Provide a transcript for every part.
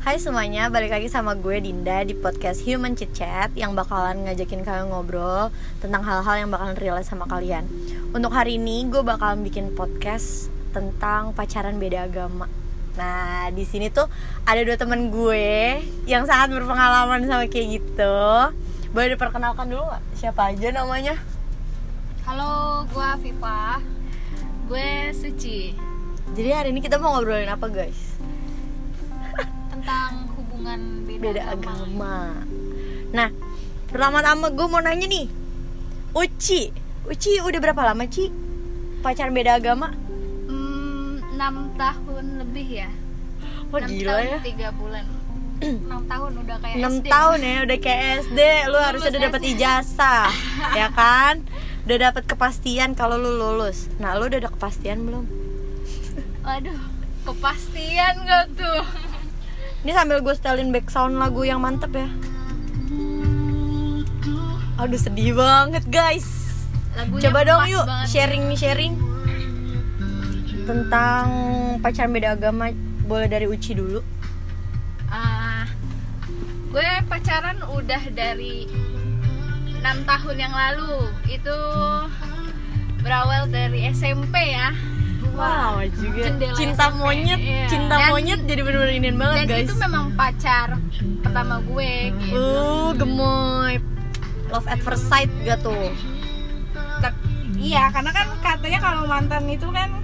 Hai semuanya, balik lagi sama gue Dinda di podcast Human Chit Chat yang bakalan ngajakin kalian ngobrol tentang hal-hal yang bakalan relate sama kalian. Untuk hari ini gue bakalan bikin podcast tentang pacaran beda agama. Nah, di sini tuh ada dua temen gue yang sangat berpengalaman sama kayak gitu. Boleh diperkenalkan dulu gak? Siapa aja namanya? Halo, gue Viva. Gue Suci. Jadi hari ini kita mau ngobrolin apa guys? Beda, agama. Nah, pertama-tama gue mau nanya nih, Uci, Uci udah berapa lama Ci pacaran beda agama? Hmm, 6 tahun lebih ya. Wah 6 gila tahun, ya. 3 bulan. 6 tahun udah kayak 6 SD. tahun ya udah kayak SD, lu harus Lulus udah dapat ijazah, ya kan? Udah dapat kepastian kalau lu lulus. Nah, lu udah ada kepastian belum? Waduh, kepastian gak tuh? Ini sambil gue setelin background lagu yang mantep ya. Aduh sedih banget guys. Lagunya Coba dong yuk sharing nih sharing tentang pacaran beda agama. Boleh dari Uci dulu. Ah, gue pacaran udah dari 6 tahun yang lalu. Itu berawal dari SMP ya. Wow juga. Jendela Cinta SMP, monyet, iya. cinta Dan- monyet jadi bener-bener inian banget Dan guys. itu memang pacar pertama gue gitu. Uh, gemoy. Love at first sight gak tuh? Tep- iya, karena kan katanya kalau mantan itu kan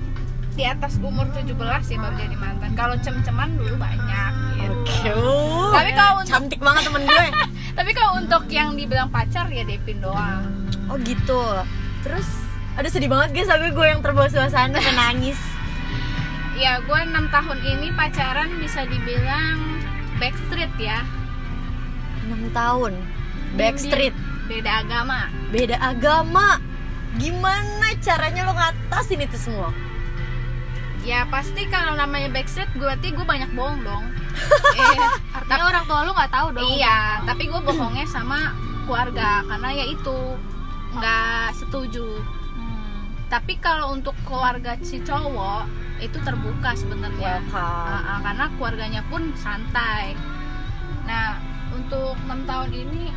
di atas umur 17 ya baru jadi mantan. Kalau cem-ceman dulu banyak gitu. Oke. uh, Tapi kalau untuk- cantik banget temen gue. Tapi kalau untuk yang dibilang pacar ya Devin doang. Oh gitu. Terus Aduh sedih banget guys, tapi gue yang terbawa suasana dan nangis Ya, gue 6 tahun ini pacaran bisa dibilang backstreet ya. 6 tahun Backstreet Beda agama. Beda agama Gimana caranya lo ngatasin itu semua? Ya pasti kalau namanya backstreet berarti gue banyak bohong dong. eh, Artinya orang tua lu nggak tahu dong. Iya, tapi gue bohongnya sama keluarga karena ya itu nggak setuju. Hmm. Tapi kalau untuk keluarga si cowok itu terbuka sebenarnya. Ah, karena keluarganya pun santai. Nah, untuk 6 tahun ini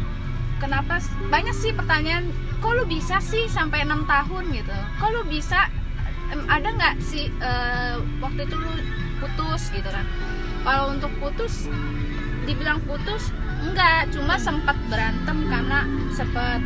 kenapa banyak sih pertanyaan kok lu bisa sih sampai 6 tahun? gitu. Kok lu bisa? Ada nggak sih eh, waktu itu lu putus? gitu kan. Kalau untuk putus dibilang putus enggak. Cuma sempat berantem karena sempat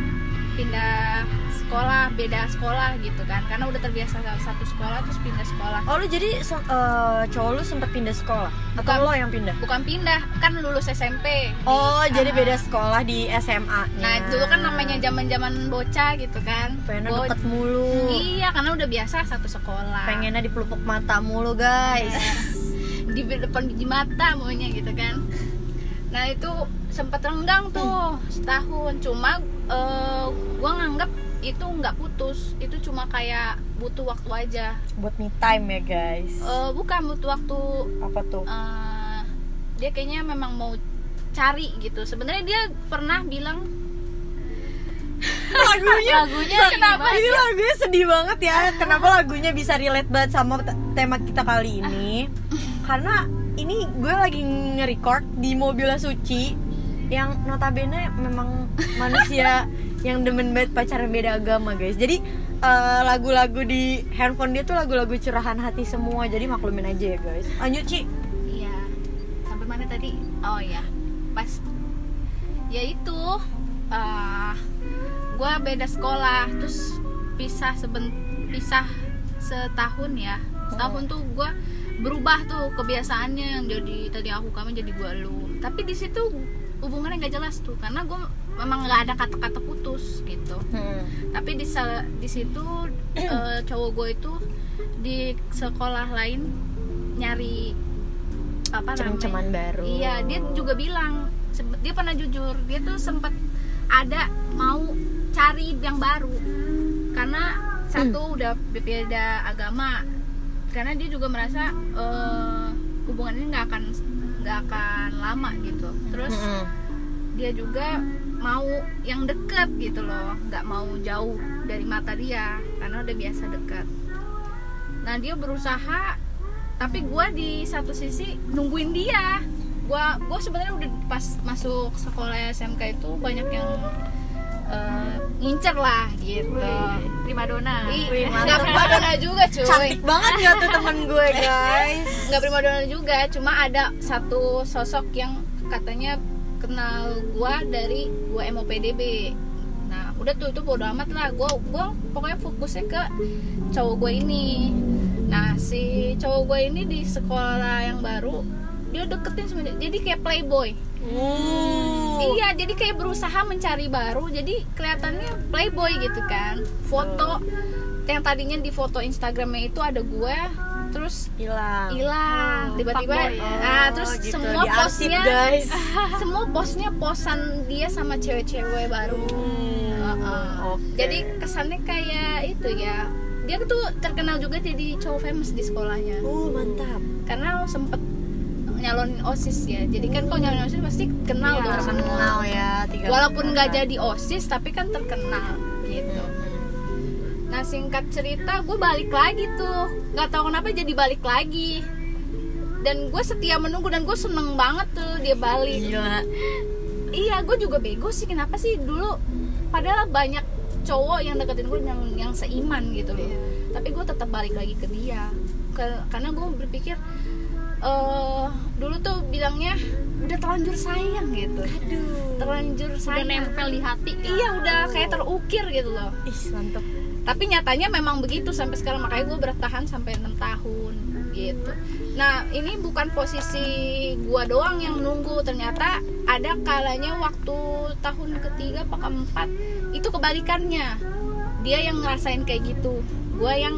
pindah sekolah beda sekolah gitu kan. Karena udah terbiasa satu sekolah terus pindah sekolah. Oh lu jadi se- eh, cowok lu sempat pindah sekolah? Atau Bukan. lo yang pindah? bukan pindah kan lulus SMP Oh Di- jadi ah. beda sekolah di SMA nah dulu kan namanya zaman zaman bocah gitu kan. Pengennya Bo- deket mulu. Iya karena udah biasa satu sekolah. Pengennya dipelupuk mata mulu guys. Di depan biji mata maunya gitu kan nah itu sempat renggang tuh setahun. Cuma eh, gua nganggap itu nggak putus. Itu cuma kayak butuh waktu aja. Buat me time ya guys? Eh, bukan butuh waktu. Apa tuh? eh, dia kayaknya memang mau cari gitu. Sebenarnya dia pernah bilang lagunya? Lagunya kenapa ini lagunya sedih banget ya. Kenapa lagunya bisa relate banget sama te- tema kita kali ini? Karena ini gue lagi nge-record di mobilnya Suci yang notabene memang manusia yang demen banget pacaran beda agama guys jadi eh, lagu-lagu di handphone dia tuh lagu-lagu curahan hati semua jadi maklumin aja ya guys lanjut Ci Iya. Sampai mana tadi? Oh ya. Pas ya itu eh gua beda sekolah terus pisah seben pisah setahun ya. Setahun tuh gua berubah tuh kebiasaannya yang jadi tadi aku kamu jadi gua lu. Tapi di situ hubungannya nggak jelas tuh karena gua memang nggak ada kata-kata putus gitu tapi di di situ eh, cowok gue itu di sekolah lain nyari apa namanya? baru. iya dia juga bilang dia pernah jujur dia tuh sempat ada mau cari yang baru karena satu udah beda agama karena dia juga merasa eh, hubungan ini nggak akan nggak akan lama gitu. Terus Mm-mm. dia juga mau yang deket gitu loh nggak mau jauh dari mata dia karena udah biasa deket. Nah dia berusaha tapi gue di satu sisi nungguin dia. Gua gua sebenarnya udah pas masuk sekolah SMK itu banyak yang eh, ngincer lah gitu. Primadona Ih, Wih, nggak mantap. primadona juga cuy. Cantik banget gak tuh temen gue guys. Nggak primadona juga cuma ada satu sosok yang katanya kenal gua dari gua MOPDB nah udah tuh itu bodo amat lah. Gua gua pokoknya fokusnya ke cowok gue ini. Nah si cowok gue ini di sekolah yang baru dia deketin sama dia jadi kayak playboy. Uh. Iya jadi kayak berusaha mencari baru jadi kelihatannya playboy gitu kan. Foto yang tadinya di foto Instagramnya itu ada gue terus hilang. hilang. Oh, tiba-tiba ya. nah terus Oh, gitu. semua postnya guys. semua postnya posan dia sama cewek-cewek baru. Hmm, oke. jadi kesannya kayak itu ya. Dia tuh terkenal juga jadi cowok famous di sekolahnya. Uh mantap. Karena sempet nyalonin osis ya. Jadi kan kalau nyalonin osis pasti kenal Iya, dong terkenal ya tiga walaupun nggak bulan. jadi osis tapi kan terkenal gitu. Hmm. nah singkat cerita gue balik lagi tuh. Nggak tahu kenapa jadi balik lagi. Dan gue setia menunggu dan gue seneng banget tuh dia balik. Gila. Iya gue juga bego sih. Kenapa sih dulu? Padahal banyak cowok yang deketin gue yang yang seiman gitu loh. Tapi gue tetap balik lagi ke dia. Ke- karena gue berpikir eh dulu tuh bilangnya udah terlanjur sayang gitu. Terlanjur udah sayang. nempel di hati kan? iya udah kayak terukir gitu loh. Ih mantap tapi nyatanya memang begitu sampai sekarang makanya gue bertahan sampai enam tahun gitu. Nah ini bukan posisi gua doang yang menunggu ternyata ada kalanya waktu tahun ketiga apa keempat itu kebalikannya. Dia yang ngerasain kayak gitu. Gua yang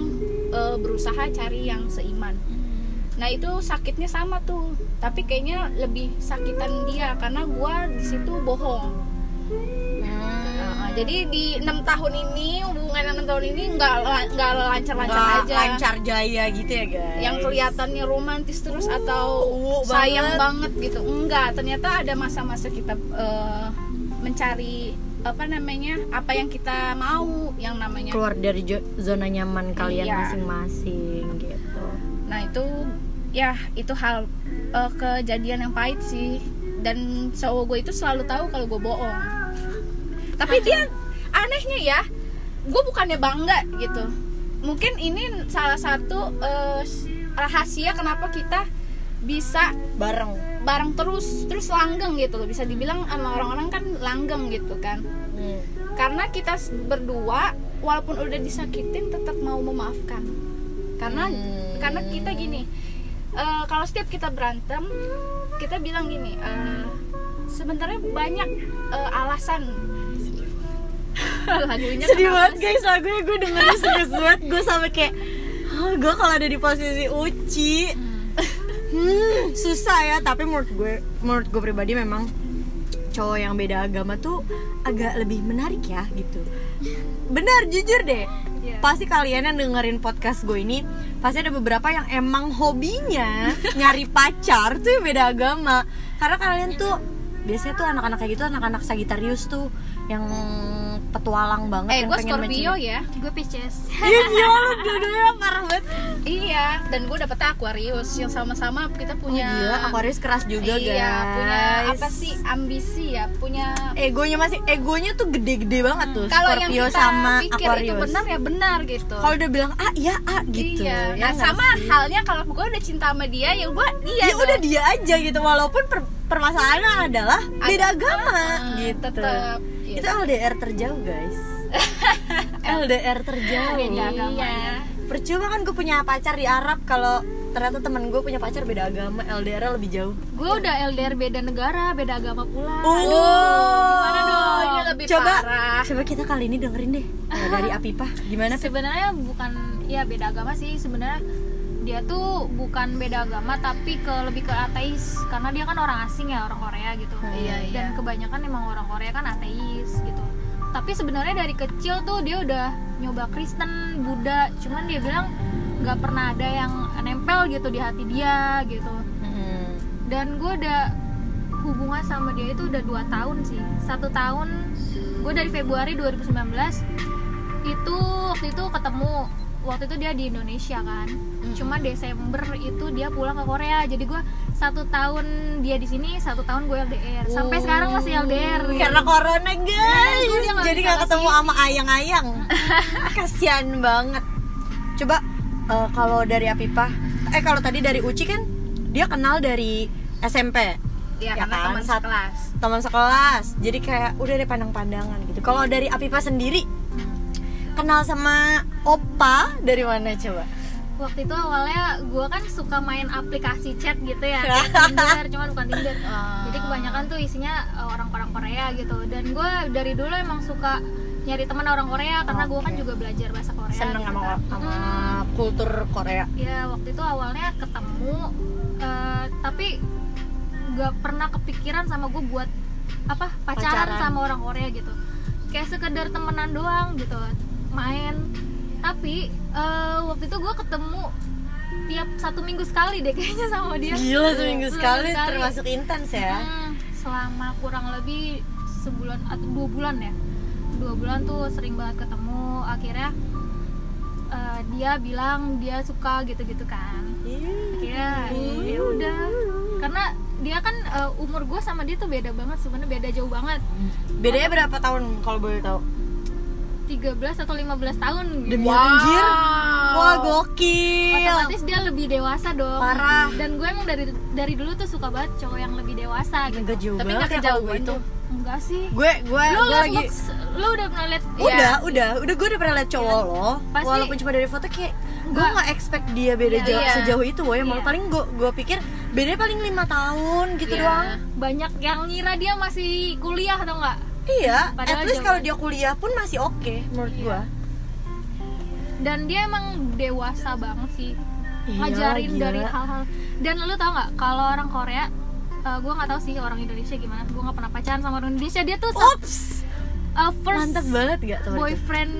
eh, berusaha cari yang seiman nah itu sakitnya sama tuh tapi kayaknya lebih sakitan dia karena gua di situ bohong Nah, jadi di enam tahun ini hubungan enam tahun ini nggak nggak lancar-lancar Nggak aja lancar jaya gitu ya guys yang kelihatannya romantis terus atau uh, sayang banget. banget. gitu enggak ternyata ada masa-masa kita eh, mencari apa namanya apa yang kita mau yang namanya keluar dari zona nyaman kalian Iya. masing-masing gitu nah itu ya itu hal eh, kejadian yang pahit sih. Dan cowok gue itu selalu tahu kalau gue bohong. Tapi dia anehnya ya gue bukannya bangga gitu. Mungkin ini salah satu s- rahasia kenapa kita bisa bareng. bareng terus terus langgeng gitu loh. Bisa dibilang sama orang-orang kan langgeng gitu kan. Hmm. karena kita berdua walaupun udah disakitin tetap mau memaafkan. Karena Hmm. karena kita gini eh, kalau setiap kita berantem kita bilang gini eh, sebenarnya banyak eh, alasan. Lagunya sedih banget guys lagunya gue dengerin serius banget. Gue sampai kayak "Hah, gue kalau ada di posisi Uci. Hmm, susah ya tapi menurut gue menurut gue pribadi memang cowok yang beda agama tuh agak lebih menarik ya gitu. Benar jujur deh Iya. pasti kalian yang dengerin podcast gue ini pasti ada beberapa yang emang hobinya nyari pacar tuh yang beda agama karena kalian tuh biasanya tuh anak-anak kayak gitu anak-anak Sagittarius tuh yang petualang banget eh gue pengen Scorpio ya. Gue Pisces. Iya lu dua-duanya parah banget. Iya dan gue dapet Aquarius yang sama-sama kita Oh punya gila Aquarius keras juga iya guys. punya apa sih ambisi ya punya Egonya masih Egonya tuh gede-gede banget tuh kalau yang Scorpio kita sama pikir Aquarius. itu benar ya benar gitu. Kalau udah bilang A ya A gitu. Iya Ya nah nggak sama sih? halnya kalau gue udah cinta sama dia ya gue dia Ya udah dia aja gitu Walaupun per- permasalahannya adalah Beda Ada- agama Ah, gitu. tetep, gitu. Itu LDR terjauh guys. LDR terjauh. Beda agama. iya. Percuma kan gue punya pacar di Arab Kalau ternyata temen gue punya pacar beda agama LDR lebih jauh. Gue udah LDR beda negara beda agama pula. Oh, gimana dong? Ini lebih coba, parah. Coba kita kali ini dengerin deh. Eh, dari Apipah. Gimana sebenarnya bukan ya beda agama sih. Sebenarnya dia tuh bukan beda agama tapi ke lebih ke ateis. Karena dia kan orang asing ya orang Korea gitu. Iya, iya. dan kebanyakan emang orang Korea kan ateis gitu. Tapi sebenarnya dari kecil tuh dia udah nyoba Kristen Buddha. Cuman dia bilang nggak pernah ada yang nempel gitu di hati dia gitu. Hmm. dan gue udah hubungan sama dia itu udah dua tahun sih. Satu tahun gue dari Februari 2019 itu waktu itu ketemu waktu itu dia di Indonesia kan. Cuma Desember itu dia pulang ke Korea. Jadi gue satu tahun dia di sini satu tahun gue LDR sampai sekarang masih LDR gitu. karena corona guys. Gue dia nggak jadi nggak ketemu sama ayang-ayang. Kasian banget. Coba eh, kalau dari Apipah eh kalau tadi dari Uci kan dia kenal dari SMP ya, Ya karena kan, teman sekelas. teman sekelas. Jadi kayak udah ada pandang-pandangan gitu. Kalau dari Apipah sendiri kenal sama Opa dari mana coba waktu itu awalnya gue kan suka main aplikasi chat gitu ya Tinder cuman bukan Tinder Oh. jadi kebanyakan tuh isinya uh, orang-orang Korea gitu dan gue dari dulu emang suka nyari teman orang Korea karena gue kan juga belajar bahasa Korea seneng gitu sama, kan. sama Hmm. kultur Korea ya waktu itu awalnya ketemu uh, tapi gak pernah kepikiran sama gue buat apa pacaran, Pacaran. sama orang Korea gitu kayak sekedar temenan doang gitu main. Tapi uh, waktu itu gue ketemu tiap satu minggu sekali deh kayaknya sama dia. Gila seminggu sekali sekali. termasuk intens ya? Hmm, selama kurang lebih sebulan atau dua bulan ya. Dua bulan tuh sering banget ketemu. Akhirnya uh, dia bilang dia suka gitu-gitu kan. Akhirnya ya udah. Karena dia kan uh, umur gue sama dia tuh beda banget sebenarnya beda jauh banget. Bedanya berapa tahun kalau boleh tahu 13 atau 15 tahun gitu. Demi anjir. Wah gokil. Otomatis dia lebih dewasa dong. Parah. dan gue emang dari dari dulu tuh suka banget cowok yang lebih dewasa gitu. Enggak jauh Tapi banget nggak ya kalau gue kejauhan itu enggak sih. Gue gue lu gue lagi looks, lu udah pernah liat udah udah. Udah gue udah pernah liat cowok Iya. lo Pasti- walaupun cuma dari foto kayak gue Enggak. nggak expect dia beda Iya, jauh iya. sejauh itu woy malah Iya. paling gue gue pikir bedanya paling lima tahun gitu Iya. doang. Banyak yang ngira dia masih kuliah atau enggak iya Padahal at least kalau dia kuliah pun masih oke menurut Iya. gue dan dia emang dewasa banget sih Iya, ngajarin gila. dari hal-hal dan lu tau nggak kalau orang Korea uh, gue nggak tahu sih orang Indonesia gimana gue nggak pernah pacaran sama orang Indonesia dia tuh Ups, uh, first mantap banget gak teman boyfriend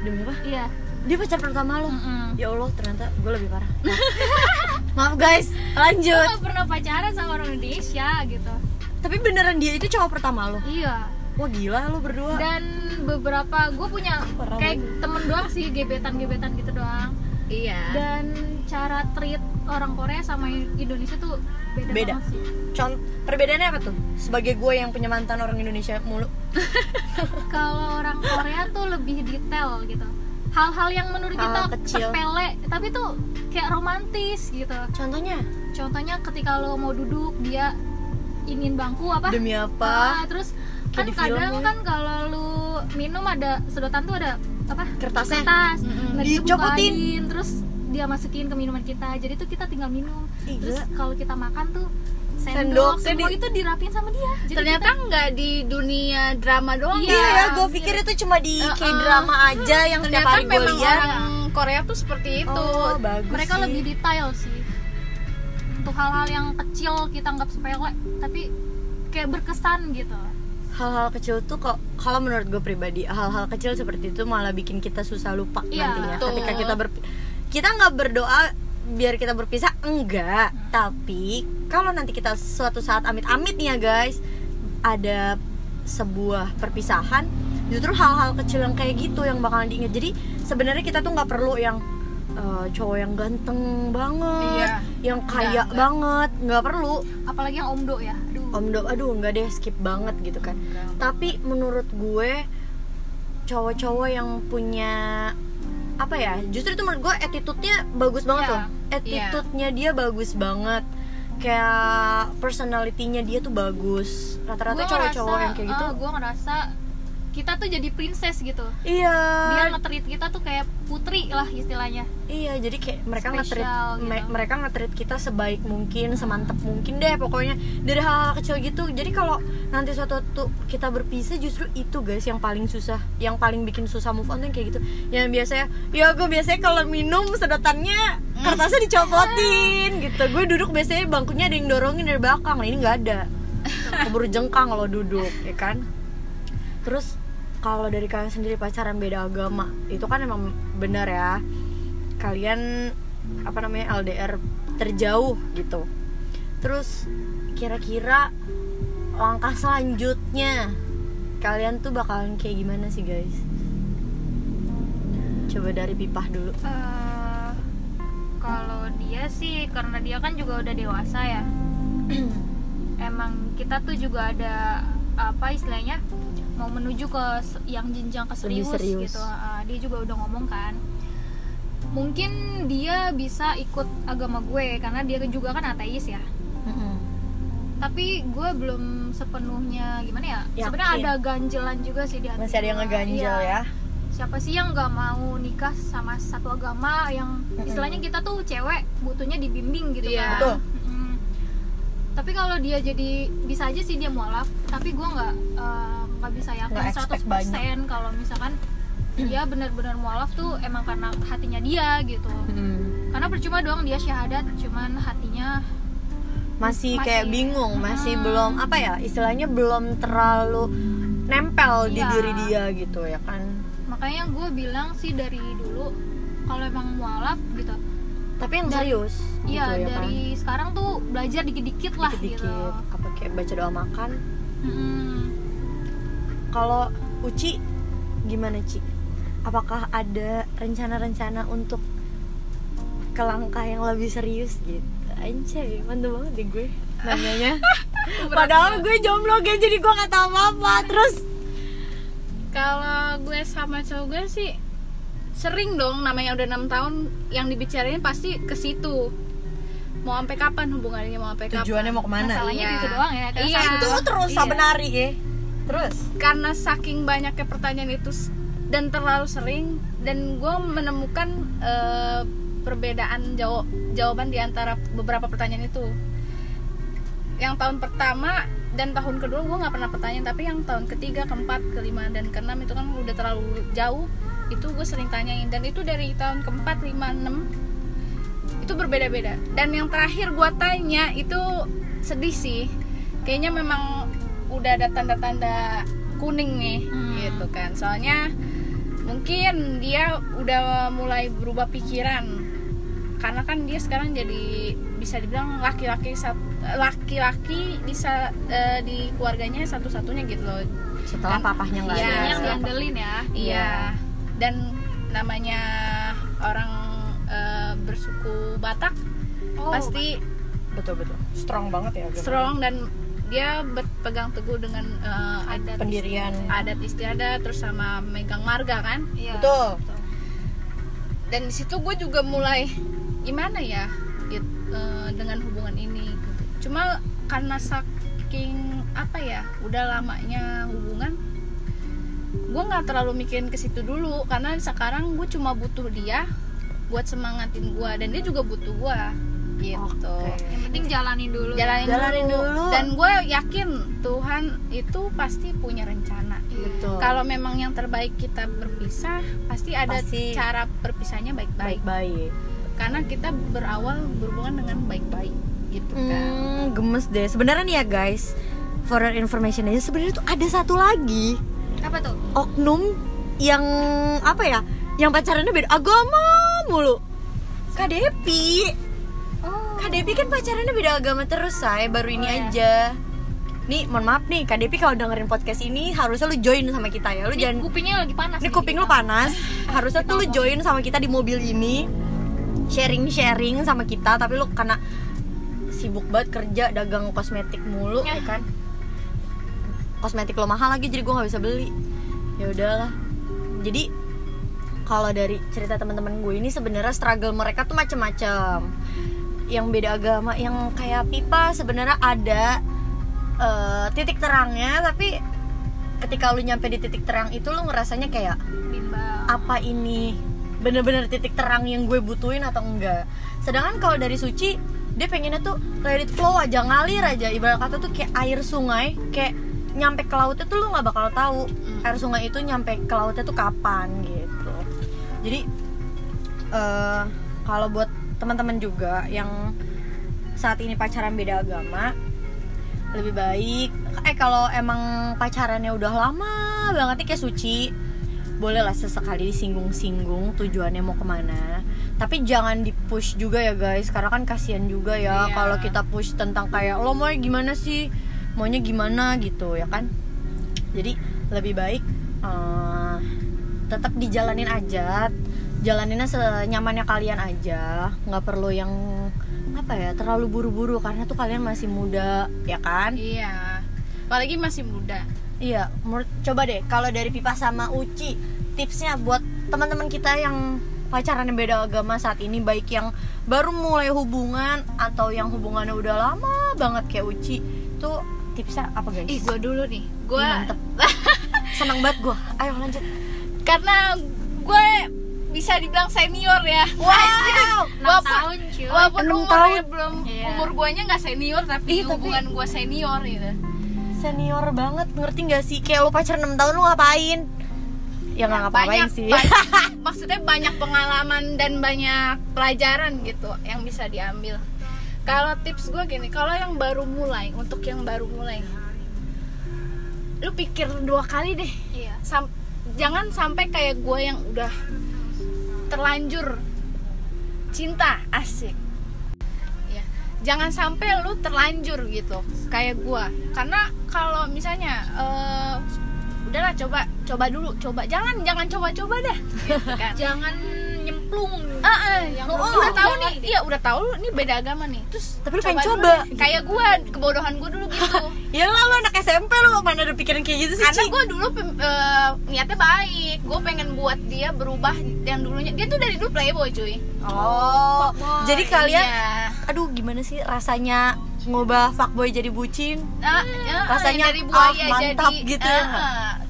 Demi apa? iya Dia pacar pertama lo? Mm-mm. Ya Allah, ternyata gue lebih parah. Maaf guys, gue lanjut. nggak pernah pacaran sama orang Indonesia gitu Tapi beneran dia itu cowok pertama lo? iya Wah gila lo berdua. dan beberapa gue punya Parah kayak temen doang sih gebetan-gebetan gitu doang iya dan cara treat orang Korea sama Indonesia tuh beda, Beda. banget sih Contoh perbedaannya apa tuh? Sebagai gue yang punya mantan orang Indonesia mulu. kalau orang Korea tuh lebih detail gitu hal-hal yang menurut Hal-hal kita kecil. sepele tapi tuh kayak romantis gitu Contohnya contohnya ketika lo mau duduk dia ingin bangku apa demi apa? Ah, terus kan kadang kan kalau lu minum ada sedotan tuh ada apa Kertasnya. kertas. Nah, dia Dicopotin. terus dia masukin ke minuman kita jadi tuh kita tinggal minum Ih, terus kalau kita makan tuh Sendok, sendok, semua itu dirapin sama dia jadi ternyata nggak di dunia drama doang Iya, Iya ya, gue gitu. pikir itu cuma di Uh-uh. kayak drama aja yang setiap ternyata hari gue lihat. orang Korea tuh seperti itu Oh, bagus kita, mereka sih. lebih detail sih untuk hal-hal yang kecil kita anggap sepele tapi kayak berkesan gitu hal-hal kecil tuh kok kalau menurut gue pribadi hal-hal kecil seperti itu malah bikin kita susah lupa Iya, nantinya betul. ketika kita ber kita nggak berdoa biar kita berpisah enggak tapi kalau nanti kita suatu saat amit-amit nih ya guys ada sebuah perpisahan justru hal-hal kecil yang kayak gitu yang bakalan diingat jadi sebenarnya kita tuh nggak perlu yang eh, cowok yang ganteng banget Iya. yang kaya Enggak, enggak. banget nggak perlu apalagi yang omdo ya Om Do, aduh enggak deh skip banget gitu kan. Tapi menurut gue cowok-cowok yang punya apa ya? Justru itu menurut gue attitude-nya bagus banget Iya, loh. Attitude-nya dia bagus banget. Kayak personality-nya dia tuh bagus. Rata-rata cowok-cowok yang kayak gitu. eh, gua ngerasa kita tuh jadi princess gitu iya. dia nge-treat kita tuh kayak putri lah istilahnya Iya, jadi kayak mereka nge-treat gitu. me- mereka nge-treat kita sebaik mungkin, semantap mungkin deh pokoknya dari hal-hal kecil gitu. Jadi kalau nanti suatu waktu kita berpisah justru itu guys yang paling susah, yang paling bikin susah move on tuh yang kayak gitu. Yang biasanya ya gue biasanya kalau minum sedotannya kertasnya dicopotin gitu. Gue duduk biasanya bangkunya ada yang dorongin dari belakang. Nah, ini nggak ada. Keburu jengkang kalau duduk, ya kan? Terus kalau dari kalian sendiri pacaran beda agama, itu kan emang benar ya. Kalian apa namanya LDR terjauh gitu. Terus kira-kira langkah selanjutnya kalian tuh bakalan kayak gimana sih guys? coba dari pipah dulu Eh, kalau dia sih karena dia kan juga udah dewasa ya emang kita tuh juga ada apa istilahnya mau menuju ke yang jenjang ke Lebih serius, serius. gitu Ah, dia juga udah ngomong kan mungkin dia bisa ikut agama gue karena dia juga kan ateis ya Mm-mm. tapi gue belum sepenuhnya gimana ya Yakin. sebenarnya ada ganjelan juga sih di hati masih ada yang ngeganjel Iya. ya siapa sih yang nggak mau nikah sama satu agama yang istilahnya kita tuh cewek butuhnya dibimbing gitu Iya. kan Betul. Mm-mm. tapi kalau dia jadi bisa aja sih dia mualaf tapi gue nggak eh, nggak bisa yakin Nggak expect banyak. 100% kalau misalkan dia benar-benar mualaf tuh emang karena hatinya dia gitu Mm. karena percuma doang dia syahadat cuman hatinya masih, Masih- kayak bingung masih Hmm. belum apa ya istilahnya belum terlalu nempel di Iya. diri dia gitu ya kan makanya gue bilang sih dari dulu kalau emang mualaf gitu tapi yang serius Iya gitu ya kan dari sekarang tuh belajar dikit-dikit lah dikit-dikit gitu. apa kayak baca doa makan Mm-mm. Kalau Uci gimana Ci apakah ada rencana-rencana untuk ke langkah yang lebih serius gitu anjay mantep banget deh gue nanyanya padahal gue jomblo kan jadi gue gak tahu apa-apa terus Kalau gue sama cowok gue sih sering dong namanya udah enam tahun yang dibicarain pasti ke situ. Mau sampai kapan hubungannya mau sampai kapan? tujuannya mau ke mana Masalahnya Iya. gitu doang ya. Karena Iya. itu terus Iya. saben hari ya terus? Karena saking banyaknya pertanyaan itu dan terlalu sering dan gue menemukan eh, perbedaan jaw- jawaban di antara beberapa pertanyaan itu. Yang tahun pertama dan tahun kedua gue nggak pernah pertanyaan tapi yang tahun ketiga, keempat, kelima dan keenam itu kan udah terlalu jauh itu gue sering tanyain. Dan itu dari tahun keempat, lima, enam itu berbeda-beda. Dan yang terakhir gue tanya itu sedih sih. Kayaknya memang udah ada tanda-tanda kuning nih Hmm. gitu kan. Soalnya mungkin dia udah mulai berubah pikiran. Karena kan dia sekarang jadi bisa dibilang laki-laki laki-laki bisa eh, di keluarganya satu-satunya gitu loh. Setelah Kan- papahnya nggak Iya, ada yang diandelin ya. Iya. Dan namanya orang eh, bersuku Batak Oh, pasti betul betul. Strong banget ya strong dan dia berpegang teguh dengan eh, Adat pendirian adat istiadat terus sama megang marga kan. Iya. betul Dan di situ gue juga mulai gimana ya gitu, eh, dengan hubungan ini. gitu. Cuma karena saking apa ya udah lamanya hubungan gue nggak terlalu mikirin ke situ dulu karena sekarang gue cuma butuh dia buat semangatin gue dan dia juga butuh gue gitu Oke. Yang penting jalanin dulu. jalanin, Jalanin dulu. dulu. dan gue yakin Tuhan itu pasti punya rencana betul kalau memang yang terbaik kita berpisah pasti ada Pasti. cara berpisahnya baik-baik baik-baik karena kita berawal berhubungan dengan baik-baik gitu kan Hmm, gemes deh. Sebenarnya nih ya guys, for your information aja sebenarnya tuh ada satu lagi Apa tuh? oknum yang apa ya? Yang pacarannya beda agama mulu. Kak Depi. Kak Depi kan pacarannya beda agama terus, say. Baru ini Oh, ya. aja. Nih, mohon maaf nih, Kak Depi kalau dengerin podcast ini harusnya lu join sama kita ya. Lu Ini jangan kupingnya lagi panas. nih. kuping lu panas. Harusnya tuh lu join sama kita di mobil ini. Sharing-sharing sama kita, tapi lu karena sibuk banget kerja dagang kosmetik mulu ya Ya. kan. Kosmetik lo mahal lagi jadi gua nggak bisa beli. Ya udahlah. Jadi kalau dari cerita teman-teman gue ini sebenarnya struggle mereka tuh macem-macem yang beda agama yang kayak pipa sebenarnya ada eh, titik terangnya tapi ketika lu nyampe di titik terang itu lu ngerasanya kayak Bimbang. apa ini? Bener-bener titik terang yang gue butuhin atau enggak? Sedangkan kalau dari suci dia pengennya tuh let it flow aja ngalir aja. Ibarat kata tuh kayak air sungai kayak nyampe ke lautnya tuh lu nggak bakal tahu air sungai itu nyampe ke lautnya tuh kapan gitu. Jadi eh kalau buat teman-teman juga yang saat ini pacaran beda agama lebih baik eh kalau emang pacarannya udah lama banget nih kayak suci bolehlah sesekali disinggung-singgung tujuannya mau ke mana. Tapi jangan di push juga ya guys. Karena kan kasihan juga ya Iya. kalau kita push tentang kayak lo mau gimana sih? Maunya gimana? gitu ya kan? Jadi lebih baik eh, tetap dijalanin aja jalaninnya senyamannya kalian aja. Nggak perlu yang apa ya terlalu buru-buru. Karena tuh kalian masih muda ya kan? Iya. Apalagi masih muda. Iya coba deh kalau dari Pipa sama Uci tipsnya buat teman-teman kita yang pacaran yang beda agama saat ini baik yang baru mulai hubungan atau yang hubungannya udah lama banget kayak Uci tuh tipsnya apa guys? ih gue dulu nih. Ih, gue mantep. Senang banget gue ayo lanjut. Karena gue bisa dibilang senior ya. Wow. walaupun tahun cuy. walaupun umurnya tahun. belum Iya. umur guanya nggak senior tapi Ih, tapi- hubungan gue senior gitu. Senior banget. Ngerti gak sih? Kayak lu pacaran 6 tahun lu ngapain? Ya nggak ngapain banyak, sih. banyak- maksudnya banyak pengalaman dan banyak pelajaran gitu yang bisa diambil. Kalau tips gue gini kalau yang baru mulai untuk yang baru mulai lu pikir dua kali deh. Iya. Sam- jangan sampai kayak gue yang udah terlanjur. Cinta asik. Ya jangan sampai lu terlanjur gitu kayak gue karena kalau misalnya eh, udahlah coba coba dulu. Coba jangan jangan coba-coba dah gitu kan. Jangan nyemplung Ah, ah, yang Oh, udah tahu nih, iya udah tahu nih beda agama nih. Terus Tapi lu pengen coba. Kayak gue, kebodohan gue dulu gitu. ya lah lu anak SMP lu mana ada pikiran kayak gitu sih Karena gue dulu eh, niatnya baik, gue pengen buat dia berubah yang dulunya dia tuh dari dulu playboy cuy. oh jadi kalian Iya. aduh gimana sih rasanya ngubah fuckboy jadi bucin Ah, ya, Rasanya, dari buaya ah, mantap jadi gitu ah, ya.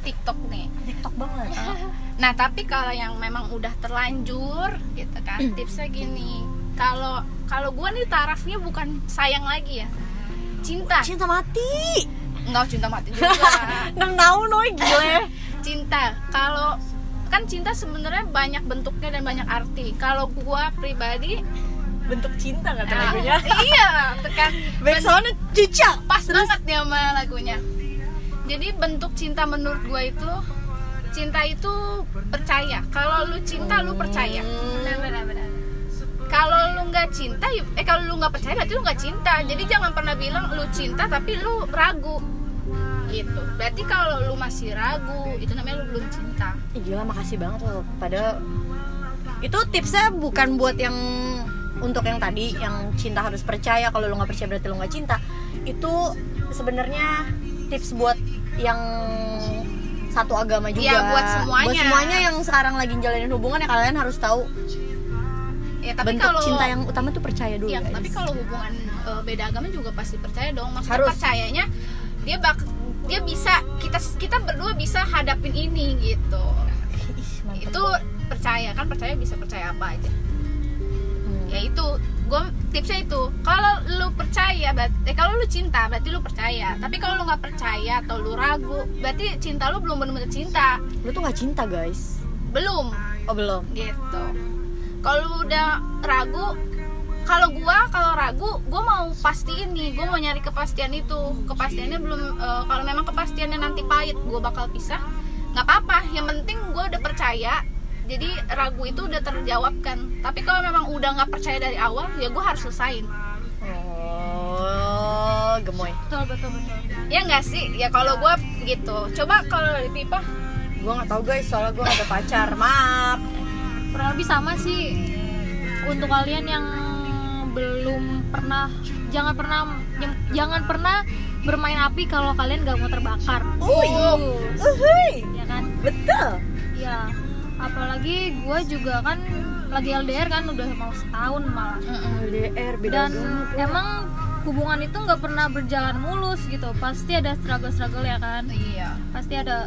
TikTok nih. tiktok banget Nah tapi kalau yang memang udah terlanjur gitu kan tipsnya gini. Kalau kalau gue nih tarafnya bukan sayang lagi ya. Cinta. Cinta mati. Nggak cinta mati juga. Nang tahu noy gile cinta. Kalau kan cinta sebenarnya banyak bentuknya dan banyak arti. Kalau gua pribadi bentuk cinta kata ah, lagunya. iya tekan backsoundnya cica pas banget nih sama lagunya. Jadi bentuk cinta menurut gua itu cinta itu percaya. Kalau lu cinta lu percaya. Kalau lu nggak cinta eh kalau lu nggak percaya berarti lu nggak cinta. Jadi jangan pernah bilang lu cinta tapi lu ragu. Gitu. Berarti kalau lu masih ragu itu namanya lu belum cinta. Gila makasih banget loh. Pada itu tipsnya bukan buat yang untuk yang tadi yang cinta harus percaya. Kalau lu nggak percaya berarti lu nggak cinta. Itu sebenarnya tips buat yang satu agama juga Iya, buat semuanya. buat semuanya yang sekarang lagi jalanin hubungan ya kalian harus tahu ya tapi bentuk kalau cinta yang utama tuh percaya dulu Iya, guys. tapi kalau hubungan eh, beda agama juga pasti percaya dong. Maksudnya Harus. percayanya dia bak dia bisa kita kita berdua bisa hadapin ini gitu. Ih, Itu percaya kan percaya bisa percaya apa aja. Hmm. Ya itu gue tipsnya itu kalau lu percaya berarti eh, kalau lu cinta berarti lu percaya. Tapi kalau lu nggak percaya atau lu ragu berarti cinta lu belum benar-benar cinta. Lu tuh nggak cinta guys. Belum. Oh belum. Gitu. Kalau lu udah ragu kalau gua kalau ragu gua mau pastiin nih gua mau nyari kepastian itu. Kepastiannya belum eh, kalau memang kepastiannya nanti pahit gua bakal pisah nggak apa-apa. Yang penting gua udah percaya jadi ragu itu udah terjawabkan tapi kalau memang udah nggak percaya dari awal ya gua harus selesain. Oh gemoy. Betul betul betul. Ya nggak sih? Ya kalau gua gitu. Coba kalau dari pipa? Gue nggak tahu guys. Soalnya gue gak ada pacar. Maaf. Kurang lebih sama sih. Untuk kalian yang belum pernah jangan pernah jangan pernah bermain api kalau kalian gak mau terbakar. Oh, uhuy. ya kan? Betul. Ya apalagi gue juga kan lagi LDR kan udah mau setahun malah. LDR beda dan agama. emang hubungan itu nggak pernah berjalan mulus gitu. Pasti ada struggle-struggle ya kan? Iya. Pasti ada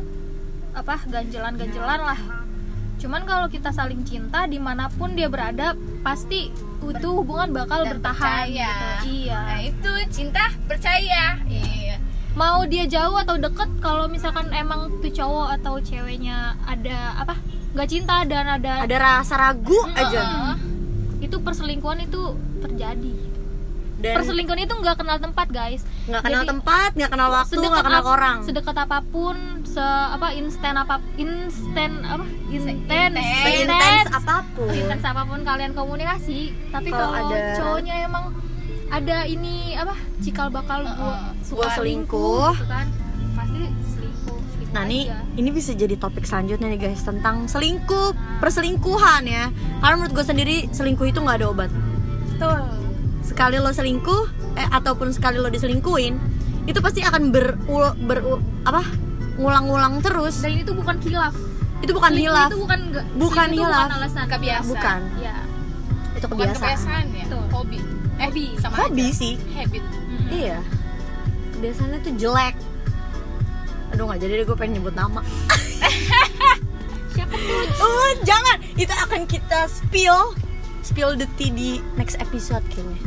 apa ganjelan-ganjelan lah. Cuman kalau kita saling cinta di mana pun dia berada pasti itu hubungan bakal Dan bertahan percaya. gitu. iya. Nah itu cinta percaya. Iya. Mau dia jauh atau deket kalau misalkan emang tuh cowok atau ceweknya ada apa nggak cinta dan ada, ada rasa ragu aja. Heeh. itu perselingkuhan itu terjadi. Dan perselingkuhan itu nggak kenal tempat guys. Nggak kenal Jadi, tempat nggak kenal waktu nggak kenal ap- orang. sedekat apa pun se apa instan apa instan apa? Seintens. intens apa pun. Intens apa pun kalian komunikasi. Tapi Kalau kalau ada- cowoknya emang ada ini apa cikal bakal gua Heeh. suka Gua selingkuh. gitu kan. selingkuh selingkuh Nah nih aja. ini bisa jadi topik selanjutnya nih guys tentang selingkuh, perselingkuhan ya. Karena menurut gue sendiri selingkuh itu nggak ada obat. betul Sekali lo selingkuh, eh ataupun sekali lo diselingkuhin, itu pasti akan berul ber apa ngulang-ngulang terus. dan ini tuh bukan hilaf Itu bukan Selingkuh hilaf, itu bukan Bukan itu hilaf. bukan alasan Kebiasaan. bukan. ya Itu bukan kebiasaan. kebiasaan ya Betul. hobi eh Hobi. sama Hobi aja. sih. habit Mm-mm. Iya. Kebiasaannya tuh jelek. Aduh nggak jadi deh gue pengen nyebut nama. siapa tuh Oh jangan, itu akan kita spill, spill the tea di next episode kayaknya.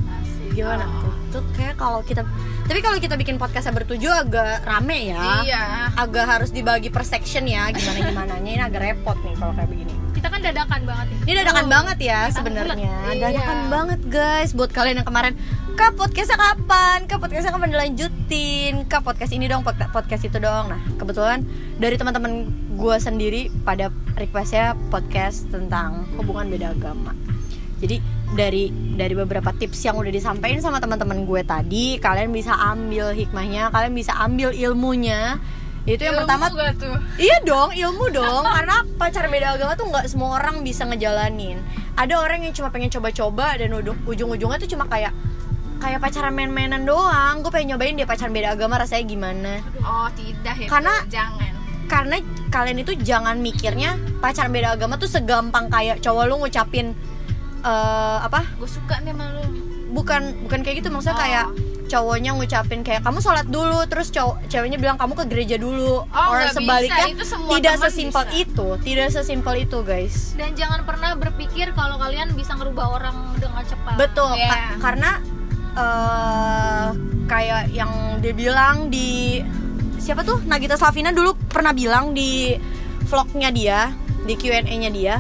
Gimana Oh. tuh? Tuh kayak kalau kita, tapi kalau kita bikin podcastnya bertujuh agak rame ya. iya Agak harus dibagi per section ya, gimana gimana Ini agak repot nih kalau kayak begini. kita kan dadakan banget Ini dadakan Oh, banget ya sebenarnya. Dadakan Iya. banget guys buat kalian yang kemarin Kak podcastnya kapan? Kak podcastnya kapan dilanjutin? Kak podcast ini dong, pod- podcast itu dong Nah kebetulan dari teman-teman gue sendiri pada requestnya podcast tentang hubungan beda agama Jadi dari dari beberapa tips yang udah disampaikan sama teman-teman gue tadi Kalian bisa ambil hikmahnya, kalian bisa ambil ilmunya Itu yang Ilmu pertama tuh Iya dong, ilmu dong. Karena pacar beda agama tuh nggak semua orang bisa ngejalanin. Ada orang yang cuma pengen coba-coba dan ujung- ujung-ujungnya tuh cuma kayak kayak pacaran main-mainan doang. Gue pengen nyobain dia pacaran beda agama rasanya gimana. oh tidak ya Karena- jangan Karena kalian itu jangan mikirnya pacaran beda agama tuh segampang kayak cowok lu ngucapin eh apa? gue suka nih sama lu Bukan bukan kayak gitu maksudnya Oh. kayak cowoknya ngucapin kayak kamu sholat dulu terus cowok ceweknya bilang kamu ke gereja dulu Oh, or nggak bisa. sebaliknya Itu semua tidak sesimpel bisa. itu tidak sesimpel itu guys dan jangan pernah berpikir kalau kalian bisa ngerubah orang dengan cepat Betul, ka- karena eh kayak yang dia bilang di siapa tuh Nagita Slavina dulu pernah bilang di vlognya dia, di Q&A-nya dia,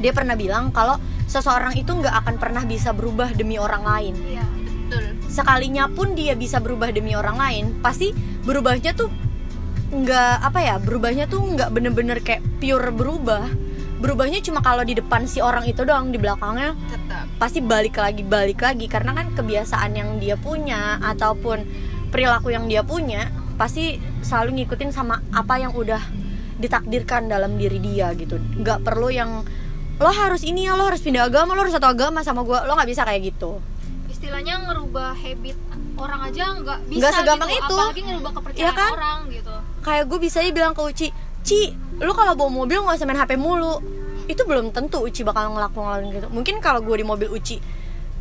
dia pernah bilang kalau seseorang itu nggak akan pernah bisa berubah demi orang lain. Iya. betul Sekalinya pun dia bisa berubah demi orang lain, pasti berubahnya tuh nggak apa ya, berubahnya tuh nggak bener-bener kayak pure berubah. Berubahnya cuma kalau di depan si orang itu doang, di belakangnya tetap pasti balik lagi balik lagi karena kan kebiasaan yang dia punya ataupun perilaku yang dia punya pasti selalu ngikutin sama apa yang udah ditakdirkan dalam diri dia gitu nggak perlu yang lo harus ini ya lo harus pindah agama lo harus satu agama sama gue lo nggak bisa kayak gitu istilahnya ngerubah habit orang aja nggak bisa Nggak segampang gitu. itu. apalagi ngerubah kepercayaan Iya kan? orang gitu kayak gue bisa bilang ke Uci Ci lo kalau bawa mobil nggak usah main HP mulu. Itu belum tentu Uci bakal ngelakuin gitu. Mungkin kalau gue di mobil Uci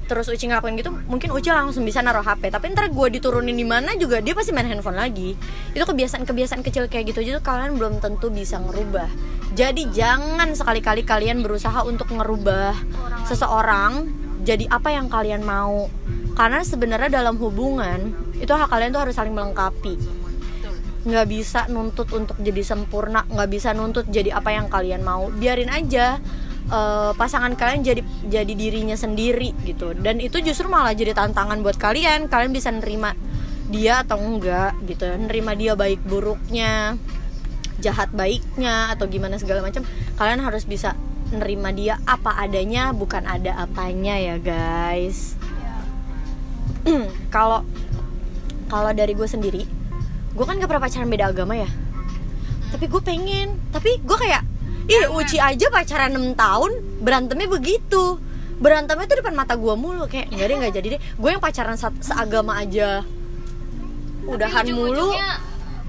terus Uci ngelakuin gitu mungkin Uci langsung bisa naruh HP tapi ntar gue diturunin di mana juga dia pasti main handphone lagi. Itu kebiasaan-kebiasaan kecil kayak gitu aja tuh kalian belum tentu bisa ngerubah. Jadi jangan sekali-kali kalian berusaha untuk ngerubah Orang seseorang jadi apa yang kalian mau. Karena sebenarnya dalam hubungan itu hak kalian tuh harus saling melengkapi nggak bisa nuntut untuk jadi sempurna nggak bisa nuntut jadi apa yang kalian mau. Biarin aja eh, pasangan kalian jadi jadi dirinya sendiri gitu. Dan itu justru malah jadi tantangan buat kalian. Kalian bisa nerima dia atau enggak gitu. Nerima dia baik buruknya jahat baiknya atau gimana segala macam. Kalian harus bisa nerima dia apa adanya bukan ada apanya ya guys. Kalau kalau dari gue sendiri gue kan gak pernah pacaran beda agama ya. Tapi gue pengen. Tapi gue kayak ih Uci aja pacaran 6 tahun berantemnya begitu. Berantemnya tuh depan mata gue mulu. Kayak nggak deh nggak jadi deh. Gue yang pacaran sa- seagama aja. Udahan Tapi mulu. ujung-ujungnya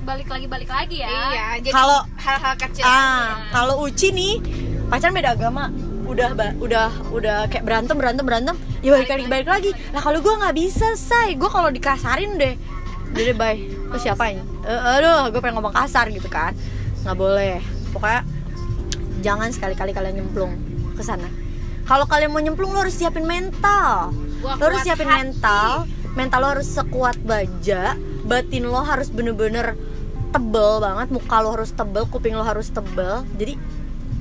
balik lagi balik lagi ya. Iya Kalau- hal-hal kecil ah kalau Uci nih pacaran beda agama. Udah udah udah kayak berantem berantem berantem. Ya balik lagi balik lagi. Lah kalau gue nggak bisa say. Gue kalau dikasarin deh. Jadi bye terus siapa ini? Eh, aduh gue pengen ngomong kasar gitu kan. Nggak boleh. Pokoknya jangan sekali-kali kalian nyemplung ke sana. Kalau kalian mau nyemplung lo harus siapin mental. Wah, lo harus siapin hati. mental. Mental lo harus sekuat baja. Batin lo harus bener-bener tebel banget. Muka lo harus tebel kuping lo harus tebel. Jadi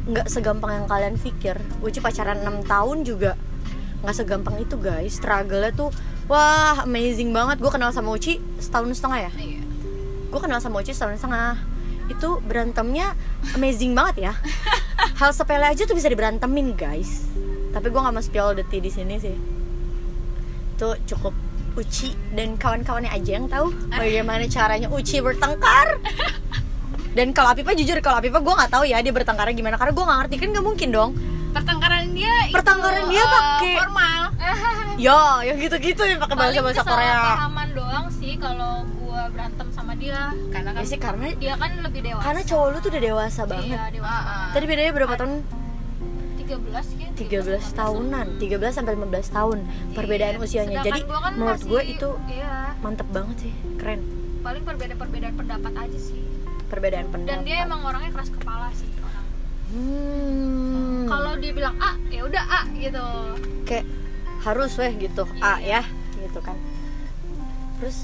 nggak segampang yang kalian pikir. Uci pacaran 6 tahun juga nggak segampang itu guys. Struggle-nya tuh wah amazing banget. Gue kenal sama Uci setahun setengah ya? Iya. Gue kenal sama Uci setahun setengah. Itu berantemnya amazing banget ya. Hal sepele aja tuh bisa diberantemin guys. Tapi gue nggak mau spill tea di sini sih. Itu cukup Uci. Dan kawan-kawannya aja yang tahu bagaimana caranya Uci bertengkar. Dan kalau Apipa jujur kalau Apipa gue nggak tahu ya dia bertengkarnya gimana. Karena gue nggak ngerti. Kan nggak mungkin dong pertengkaran dia itu, Pertengkaran dia eh, pakai- formal. Ya yang gitu-gitu yang pakai bahasa bahasa Korea. kesalahpahaman doang sih kalau gua berantem sama dia karena ya kan sih karena dia kan lebih dewasa. karena cowok lu tuh udah dewasa banget. Iya dewasa tadi bedanya berapa tahun? 13 ya 13 tahunan. 13 sampai 15 tahun perbedaan usianya. Jadi gua kan menurut masih- gue itu iya. mantep banget sih keren. Paling perbedaan-perbedaan pendapat aja sih. Perbedaan pendapat dan dia emang orangnya keras kepala sih orang. Hmm, kalau dia bilang A ya udah A gitu. Kayak harus weh gitu A Iya. ya gitu kan. Terus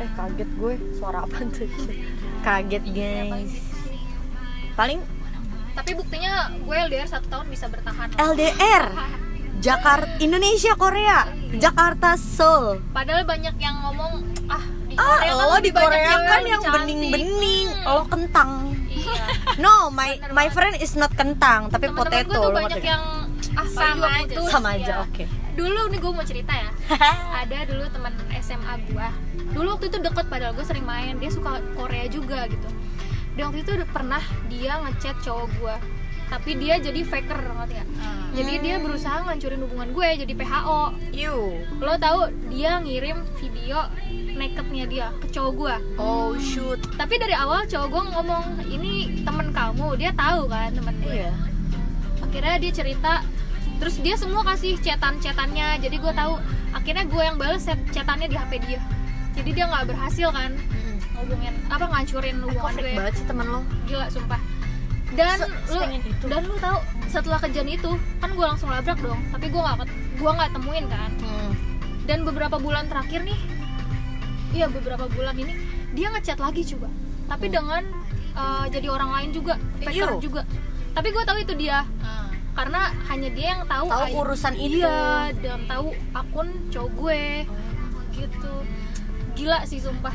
eh kaget gue suara apa tuh? Kaget Iya, guys paling tapi buktinya gue LDR satu tahun bisa bertahan loh. LDR Jakarta Indonesia Korea. Jakarta Seoul. Padahal banyak yang ngomong ah di ah Korea kan lo di Korea kan lebih yang cantik." bening-bening lo kentang. iya no my Bener my friend is not kentang tapi teman-teman gue potato tuh lo banyak yang ah Sama aja. sama aja iya. oke. Dulu nih gue mau cerita ya. Ada dulu teman SMA gue dulu waktu itu deket padahal gue sering main. Dia suka Korea juga gitu. Dan waktu itu udah pernah dia ngechat cowok gue tapi dia jadi faker ngerti gak? Ah. jadi dia berusaha ngancurin hubungan gue jadi PHO you. Lo tahu dia ngirim video nakednya dia ke cowok gue oh shoot. Tapi dari awal cowok gue ngomong ini temen kamu dia tahu kan temen gue. Iya. Akhirnya dia cerita terus dia semua kasih chatan-chatannya jadi gue tahu akhirnya gue yang bales chatannya di HP dia. Jadi dia nggak berhasil kan ngubungin apa ngancurin kok hubungan gue. banget sih temen lo? Gila sumpah. Dan Se- lu itu. dan lu tahu setelah kejadian itu kan gue langsung labrak dong. Tapi gue nggak gue nggak temuin kan. Hmm. dan beberapa bulan terakhir nih iya beberapa bulan ini dia ngechat lagi coba. Tapi Hmm. dengan uh, jadi orang lain juga faker Iyo. juga. Tapi gue tahu itu dia. Ah. karena hanya dia yang tahu tahu urusan itu. Iya dan tahu akun cowok gue. Gitu. Gila sih sumpah.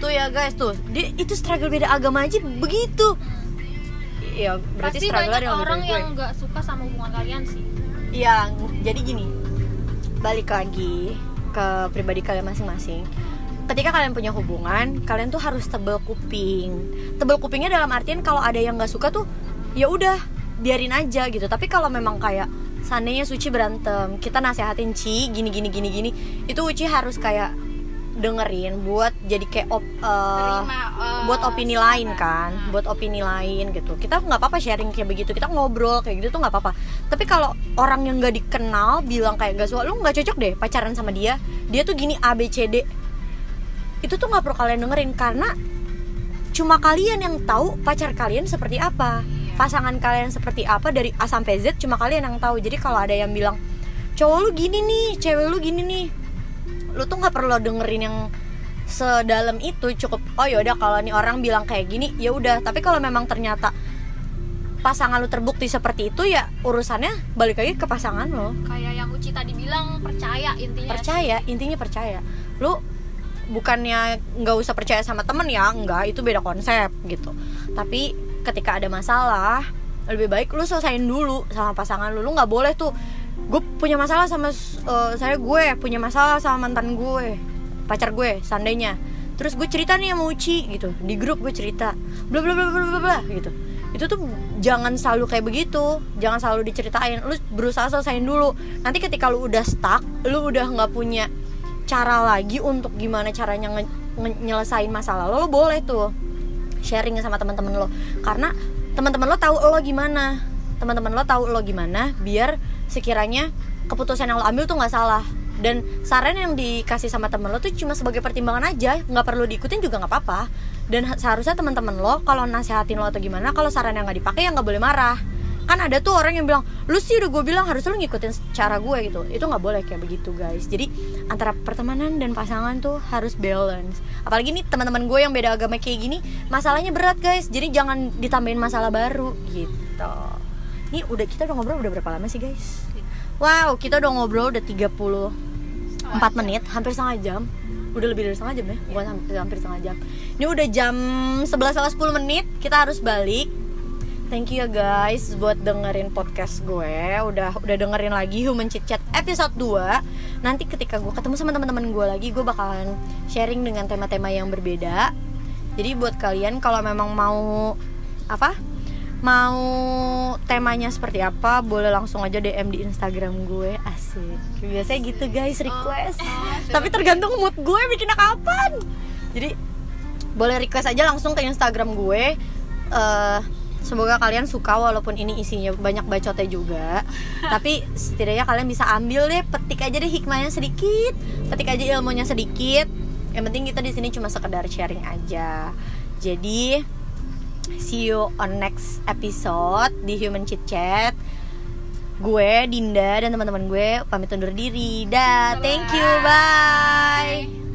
Tuh ya guys tuh. Dia itu struggle beda agama aja begitu. Iya, berarti pasti struggle banyak orang yang nggak suka sama hubungan kalian sih. Iya, jadi gini. Balik lagi ke pribadi kalian masing-masing. Ketika kalian punya hubungan, kalian tuh harus tebel kuping. Tebel kupingnya dalam artian kalau ada yang nggak suka tuh ya udah biarin aja gitu. Tapi kalau memang kayak seandainya Suci berantem, kita nasehatin Ci gini gini gini gini, itu Uci harus kayak dengerin buat jadi kayak op, eh, Terima, eh, buat opini saran. lain kan buat opini lain gitu kita nggak apa-apa sharing kayak begitu kita ngobrol kayak gitu tuh nggak apa-apa tapi kalau orang yang nggak dikenal bilang kayak gak suka lu nggak cocok deh pacaran sama dia dia tuh gini A B C D itu tuh nggak perlu kalian dengerin karena cuma kalian yang tahu pacar kalian seperti apa pasangan kalian seperti apa dari A sampai Z cuma kalian yang tahu. Jadi kalau ada yang bilang cowok lu gini nih cewek lu gini nih lu tuh nggak perlu dengerin yang sedalam itu cukup oh yaudah kalau nih orang bilang kayak gini ya udah. Tapi kalau memang ternyata pasangan lu terbukti seperti itu ya urusannya balik lagi ke pasangan lo. Kayak yang Uci tadi bilang percaya intinya percaya intinya percaya. Lu bukannya nggak usah percaya sama temen ya enggak itu beda konsep gitu. Tapi ketika ada masalah lebih baik lu selesain dulu sama pasangan lu. Lu nggak boleh tuh gue punya masalah sama eh, saya gue punya masalah sama mantan gue pacar gue seandainya. Terus gue cerita nih sama Uci gitu. Di grup gue cerita bla bla bla bla bla bla gitu. Itu tuh jangan selalu kayak begitu jangan selalu diceritain. Lu berusaha selesain dulu. Nanti ketika lu udah stuck lu udah nggak punya cara lagi untuk gimana caranya nge- nge- nyelesain masalah lo lo boleh tuh sharing sama teman-teman lo. Karena teman-teman lo tahu lo gimana. Teman-teman lo tahu lo gimana biar sekiranya keputusan yang lo ambil tuh nggak salah. Dan saran yang dikasih sama temen lo tuh cuma sebagai pertimbangan aja nggak perlu diikutin juga nggak apa-apa. Dan ha- seharusnya teman-teman lo kalau nasehatin lo atau gimana kalau saran yang nggak dipakai ya nggak boleh marah kan ada tuh orang yang bilang lu sih udah gue bilang harus lu ngikutin cara gue gitu. Itu nggak boleh kayak begitu guys. Jadi antara pertemanan dan pasangan tuh harus balance. Apalagi nih teman-teman gue yang beda agama kayak gini masalahnya berat guys. Jadi jangan ditambahin masalah baru gitu. Ini udah kita udah ngobrol udah berapa lama sih guys? Wow kita udah ngobrol udah 34 menit hampir setengah jam. Udah lebih dari setengah jam ya? Bukan hampir, hampir setengah jam. Ini udah jam 11 lewat 10 menit kita harus balik Thank you ya guys buat dengerin podcast gue. Udah udah dengerin lagi Human Chit Chat episode 2. Nanti ketika gue ketemu sama teman-teman gue lagi, gue bakalan sharing dengan tema-tema yang berbeda. jadi buat kalian kalau memang mau apa mau temanya seperti apa boleh langsung aja DM di Instagram gue asik biasanya gitu guys request tapi tergantung mood gue bikinnya kapan jadi boleh request aja langsung ke Instagram gue Eh, semoga kalian suka walaupun ini isinya banyak bacotnya juga. Tapi setidaknya kalian bisa ambil deh petik aja deh hikmahnya sedikit. Petik aja ilmunya sedikit. Yang penting kita di sini cuma sekedar sharing aja. Jadi see you on next episode di Human Chit Chat. Gue Dinda dan teman-teman gue pamit undur diri. Dah thank you bye